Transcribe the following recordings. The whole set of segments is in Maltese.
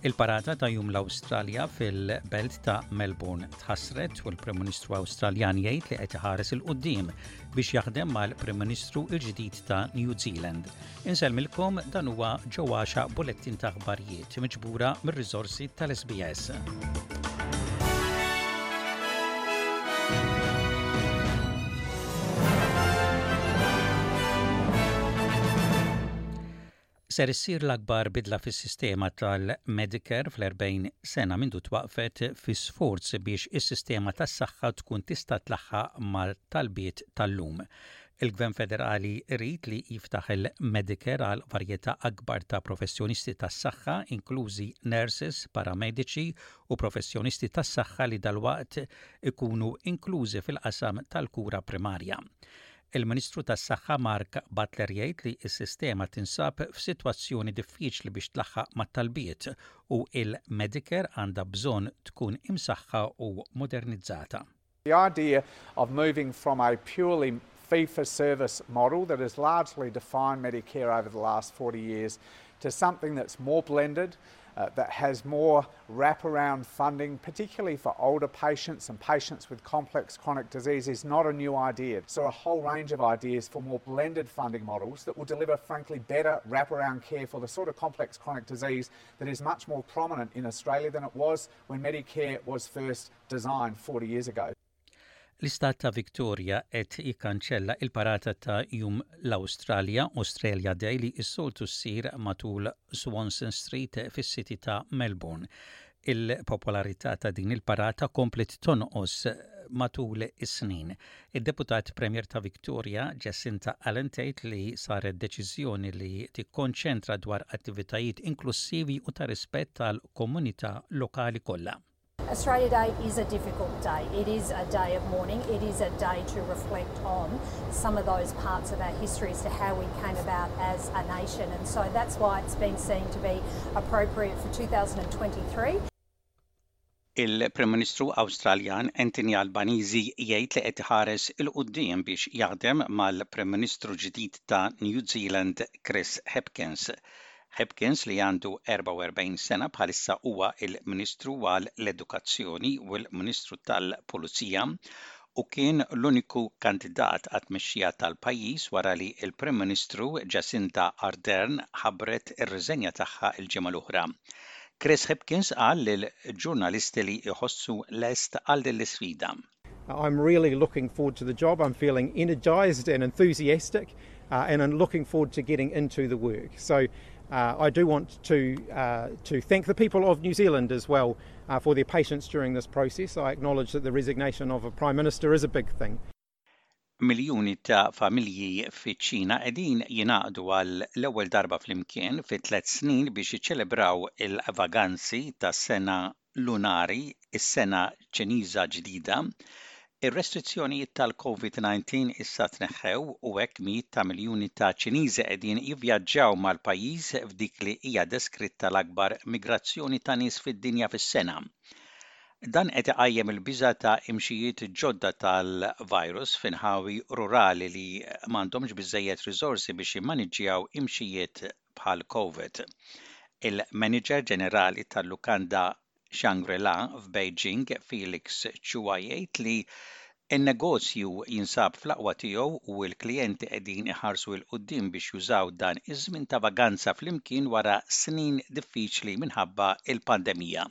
Il-parata ta' Jum l-Awstralja fil-belt ta' Melbourne tħassret u l-Prim Ministru Awstraljan jgħid li qed iħares il quddiem biex jaħdem mal-Prim Ministru l-ġdid ta' New Zealand. Insellmilkom dan huwa ġewwaxa bulettin ta' aħbarijiet miġbura mir-riżorsi tal-SBS. Ser issir l-akbar bidla fis-sistema tal-Medicare fl-40 sena mindu twaqqfet fi sforz biex is-sistema tas-saħħa tkun tista' tlaħħaq mal-talbiet tal-lum. Il-Gvern Federali jrid li jiftaħ il-Medicare għal varjetà akbar ta' professjonisti tas-saħħa, inklużi nurses, paramediċi u professjonisti tas-saħħa li dalwaqt ikunu inklużi fil-qasam tal-kura primarja. Il-Ministru tas-Saħħa Mark Butler jgħid li s-sistema tinsab f'sitwazzjoni diffiċli biex tlaħħaq mat-talbiet u il-Medicare għandha bżonn tkun imsaħħa u modernizzata. The idea of moving from a purely fee for service model that has largely defined Medicare over the last 40 years to something that's more blended, uh, that has more wraparound funding, particularly for older patients and patients with complex chronic disease, is not a new idea. So, a whole range of ideas for more blended funding models that will deliver, frankly, better wraparound care for the sort of complex chronic disease that is much more prominent in Australia than it was when Medicare was first designed 40 years ago. L-Istat ta' Victoria qed jikkanċella il-parata ta' Jum l-Awstralja, Australia Day, li s-soltu ssir matul Swanston Street fis-City ta' Melbourne. Il-popolarità ta' din il-parata kompliet tonqos matul is-snin. Id-Deputat Premier ta' Victoria, Jacinta Allan tgħid li saret deċiżjoni li tikkonċentra dwar attivitajiet inklussivi u ta' rispett għall-komunità lokali kollha. Australia Day is a difficult day. It is a day of mourning. It is a day to reflect on some of those parts of our history as to how we came about as a nation and so that's why it's been seen to be appropriate for 2023. Il-Prim Ministru Awstraljan Anthony Albanese jgħid li qed iħares 'il quddiem biex jaħdem mal-Prim Ministru ġdid ta' New Zealand Chris Hipkins. Hipkins li għandu 44 sena bħalissa huwa l-Ministru għal l-Edukazzjoni u l-Ministru tal-Pulizija u kien l-uniku kandidat għat-tmexxija tal-pajjiż wara li l-Prim Ministru Jacinda Ardern ħabbret ir-riżenja tagħha l-ġimgħa l-oħra. Chris Hipkins qal lill-ġurnalisti li jħossu lest għal din l-isfida. I'm really looking forward to the job. I'm feeling energized and enthusiastic, uh, and I'm looking forward to getting into the work. So Uh, I do want to, uh, to thank the people of New Zealand as well uh, for their patience during this process. I acknowledge that the resignation of a Prime Minister is a big thing. Miljuni ta' familji fiċ-Ċina qegħdin jingħaqdu għall-ewwel darba flimkien fi tliet snin biex jiċċelebraw il-vaganzi tas-sena lunari, is-Sena Ċiniża Ġdida. Ir-restrizzjonijiet tal-COVID-19 issa tneħħew u hekk mijiet ta' miljuni ta' Ċiniżi qegħdin jivvjaġġaw mal-pajjiż f'dik li hija deskritta l-akbar migrazzjoni ta' nies fid-dinja fis-sena. Dan qed iqajjem il-biża' ta' imxijiet ġodda tal-virus f'inħawi rurali li m'għandhomx biżżejjed riżorsi biex jimmaniġġjaw imxijiet bħal Covid. Il-Maniġer Ġenerali tal-lukanda Shangri-La f'Beijing, Felix Chua jgħid li n-negozju jinsab fl-aqwa tiegħu u l-klijenti qegħdin iħarsu 'l quddiem biex jużaw dan iż-żmien ta' vaganza flimkien wara snin diffiċli minħabba l-pandemija.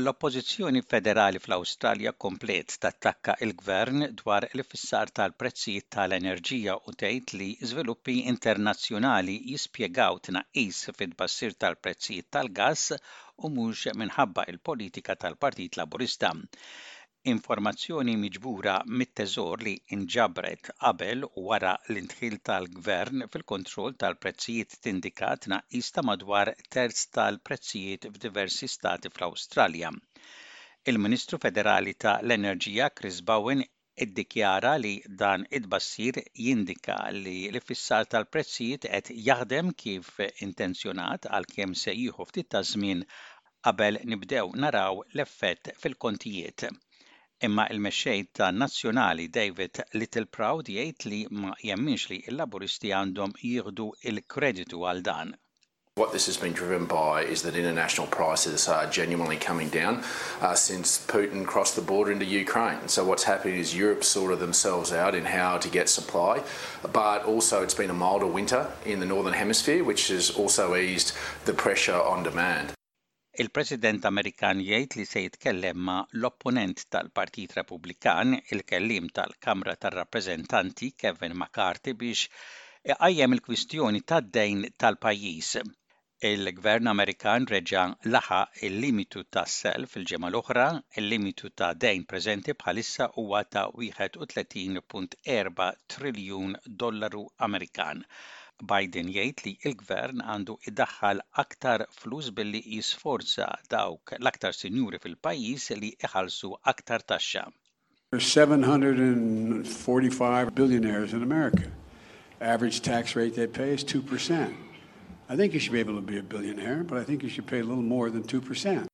L-Oppożizzjoni Federali fl-Awstralja kompliet tattakka il-Gvern dwar l-iffissar tal-prezzijiet tal-enerġija u tgħid li żviluppi internazzjonali jispjegaw tnaqqis fit-tbassir tal-prezzijiet tal-gass u mhux minħabba l-politika tal-Partit Laburista. Informazzjoni miġbura mit-Teżor li nġabret qabel u wara l-indħil tal-Gvern fil-kontroll tal-prezzijiet tindika tnaqqis ta' madwar terz tal-prezzijiet f'diversi stati fl-Awstralja. Il-Ministru Federali ta' l-Enerġija Chris Bowen iddikjara li dan it-tbassir jindika li l-iffissar tal-prezzijiet qed jaħdem kif intenzjonat għalkemm se jieħu ftit taż-żmien qabel nibdew naraw l-effett fil-kontijiet. Imma il-Mexxej tan-Nazzjonali David Littleproud jgħid li ma jemminx li l-Laburisti għandhom jieħdu l-kreditu għal dan. What this has been driven by is that international prices are genuinely coming down since Putin crossed the border into Ukraine. So what's happening is Europe sorted themselves out in how to get supply. but also it's been a milder winter in the Northern Hemisphere which has also eased the pressure on demand. Il-President Amerikan jgħid li se jitkellem ma' l-opponent tal-Partit Repubblikan, il-Kelliem tal-Kamra tar-Rappreżentanti Kevin McCarthy biex iqajjem il-kwistjoni tad-dejn tal-pajjiż. Il-Gvern Amerikan reġa' laħaq il-limitu ta' self il-ġimgħa l-oħra, il-limitu ta' dejn preżenti bħalissa huwa ta' 31.4 triljun dollaru Amerikan. Biden jgħid li l-Gvern għandu jdaħħal aktar flus billi jisforza dawk l-aktar sinjuri fil-pajjiż li jħallsu aktar taxxa. 745 billionaires in America. Average tax rate they pay is 2%. I think you should be able to be a billionaire, but I think you should pay a little more than 2%.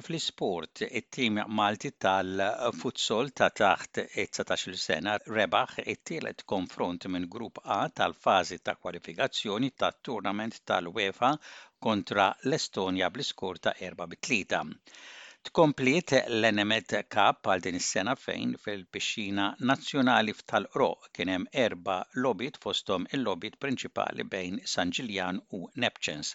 Fl-isport, it-tim Malti tal-futsal ta' taħt it-dsatax-il sena rebaħ it-tielet konfront minn Grupp A tal-fażi ta' kwalifikazzjoni tat-tournament tal-UEFA kontra l-Estonja bl-iskor ta' 4 bi 3. Tkompliet l-Enemed Cup għal din is-sena fejn fil-pixxina nazzjonali f'Tal Qroq kien hemm erba' logħbiet fosthom il-logħbiet prinċipali bejn San Ġiljan u Neptunes.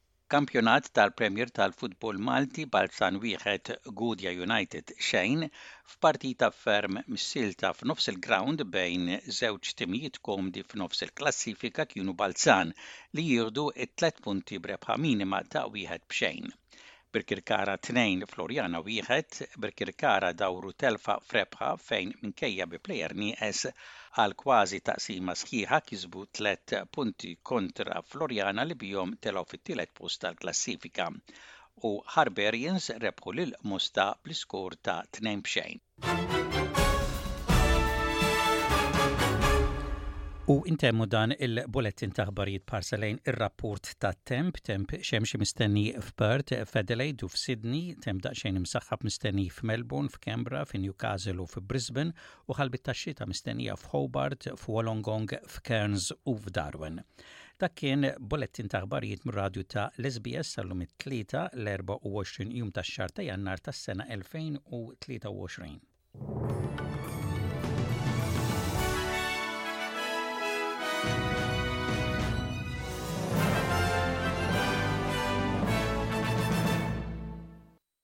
Kampjonat tal-Premier tal-futbol Malti Balzan wieħed, Gudja United xejn, f'partita ferm msilta f'nofs il-grawnd bejn żewġ timijiet komdi f'nofs il-klassifika kienu Balzan li jieħdu t-tliet punti b'rebħa minima ta' wieħed b'xejn. Birkirkara tnejn, Floriana wieħed, Birkirkara dawru telfa f'rebħa fejn minkejja bi plejer nieqes, għal kważi taqsima sħiħa kisbu tliet punti kontra Floriana li bihom telgħu fit-tielet post tal-klassifika u Harbarians rebħu lil Mosta bl-iskor ta' tnejn b'xejn. U intemmu dan il-bulletin ta' ħbarijiet parsa lejn ir-rapport ta' temp, temp xemxi mistenni f'Perth, f'Adelaide u f'Sydney, temp daqsxejn imsaħħab mistenni f'Melbourne, f'Kembra, f'Newcastle u f'Brisbane, u ħalbiet tax-xita mistennija f'Hobart, f'Wollongong, f'Cairns u f'Darwin. Dak kien bulettin ta' aħbarijiet mir-radju ta' l-SBS tal-lum it-Tlieta l-24 jum tax-xahar ta' Jannar tas-sena 2023.